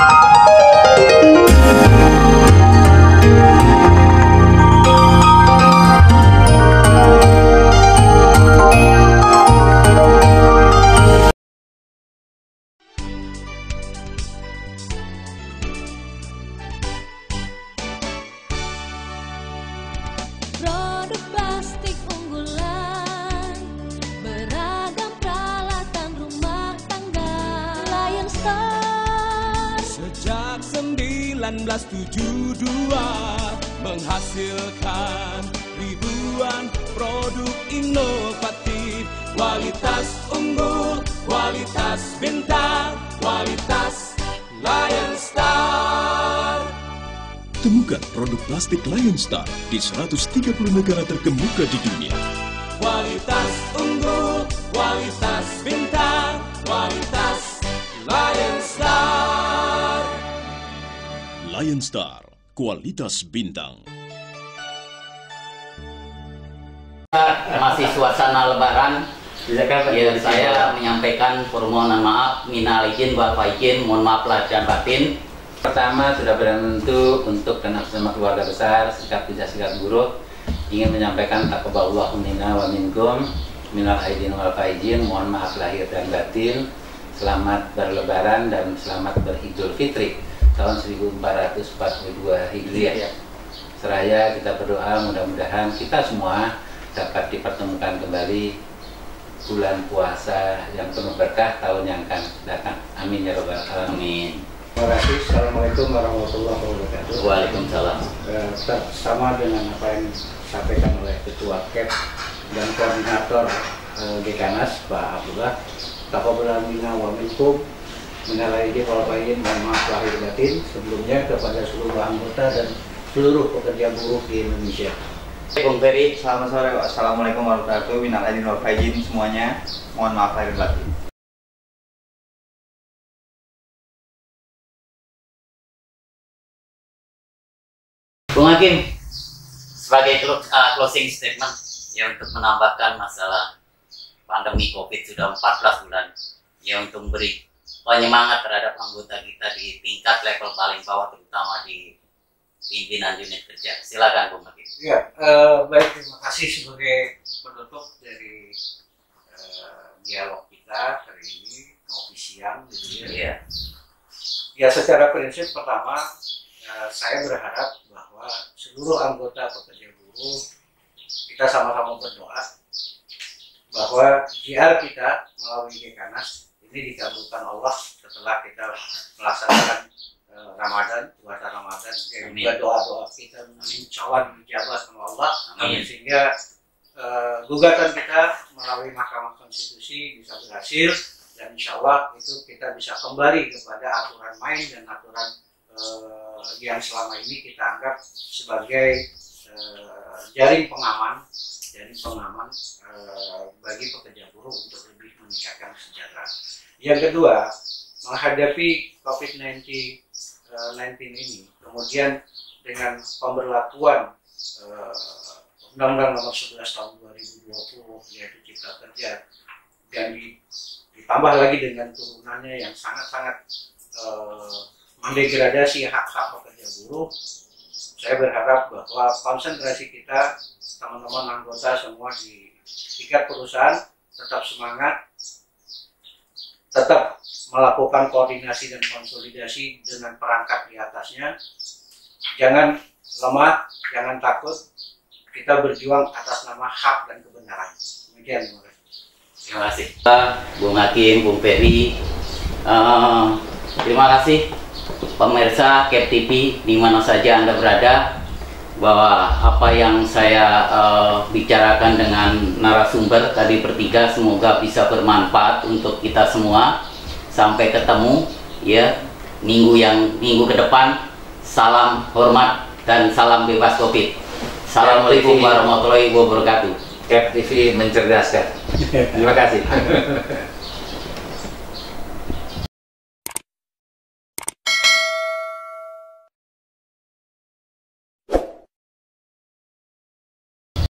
Produk 1972 menghasilkan ribuan produk inovatif Kualitas unggul, kualitas bintang, kualitas Lion Star Temukan produk plastik Lion Star di 130 negara terkemuka di dunia. Lion Star, kualitas bintang. masih suasana lebaran. Ya saya menyampaikan permohonan maaf minal izin wal faizin. Mohon maaf lahir dan batin. Pertama sudah berbentuk untuk dan atas nama keluarga besar sikap bijak sikap buruk. Ingin menyampaikan taqabbalallahu minna wa minkum minal aidin wal faizin. Mohon maaf lahir dan batin. Selamat berlebaran dan selamat beridul fitri tahun 1442 Hijriah seraya kita berdoa mudah-mudahan kita semua dapat dipertemukan kembali bulan puasa yang penuh berkah tahun yang akan datang amin ya robbal alamin Terima kasih. Assalamualaikum warahmatullahi wabarakatuh. Waalaikumsalam Eh, tetap sama dengan apa yang disampaikan oleh Ketua KEP dan Koordinator eh, Dekanas Pak Abdullah. Taqabbalallahu minna wa minkum minal aidin wal faizin mohon maaf lahir batin sebelumnya kepada seluruh anggota dan seluruh pekerja buruh di Indonesia. Bung Ferry Selamat sore. Assalamualaikum warahmatullahi wabarakatuh. Minal aidin wal faizin semuanya. Mohon maaf lahir batin. Bung Hakim sebagai uh, closing statement ya untuk menambahkan masalah pandemi COVID sudah 14 bulan ya untuk memberi penyemangat terhadap anggota kita di tingkat level paling bawah terutama di pimpinan unit kerja. Silakan Bung Hakim. Ya, eh, baik terima kasih sebagai penutup dari eh, dialog kita hari ini ngopi siang gitu ya. Iya. Ya secara prinsip pertama eh, saya berharap bahwa seluruh anggota pekerja buruh kita sama-sama berdoa bahwa JR kita melalui Dekanas ini dikabulkan Allah setelah kita melaksanakan eh, Ramadan, puasa Ramadan, dan juga doa-doa kita Allah dijabah sama Allah, Amin. sehingga eh, gugatan kita melalui Mahkamah Konstitusi bisa berhasil dan insya Allah itu kita bisa kembali kepada aturan main dan aturan eh, yang selama ini kita anggap sebagai eh, jaring pengaman jaring pengaman eh, bagi pekerja buruh untuk lebih meningkatkan kesejahteraan. Yang kedua, menghadapi COVID-19 eh, 19 ini, kemudian dengan pemberlakuan eh, Undang-Undang Nomor 11 Tahun 2020 yaitu Cipta Kerja dan di- ditambah lagi dengan turunannya yang sangat-sangat eh, mendegradasi hak-hak pekerja buruh, saya berharap bahwa konsentrasi kita teman-teman anggota semua di tingkat perusahaan tetap semangat, tetap melakukan koordinasi dan konsolidasi dengan perangkat di atasnya. Jangan lemah, jangan takut. Kita berjuang atas nama hak dan kebenaran. Demikian, terima kasih. Terima kasih. Bung Hakim, Bung Ferry. Eh, terima kasih pemirsa Cap TV di mana saja Anda berada bahwa apa yang saya eh, bicarakan dengan narasumber tadi bertiga semoga bisa bermanfaat untuk kita semua. Sampai ketemu ya minggu yang minggu ke depan. Salam hormat dan salam bebas Covid. Assalamualaikum warahmatullahi wabarakatuh. Cap TV mencerdaskan terima kasih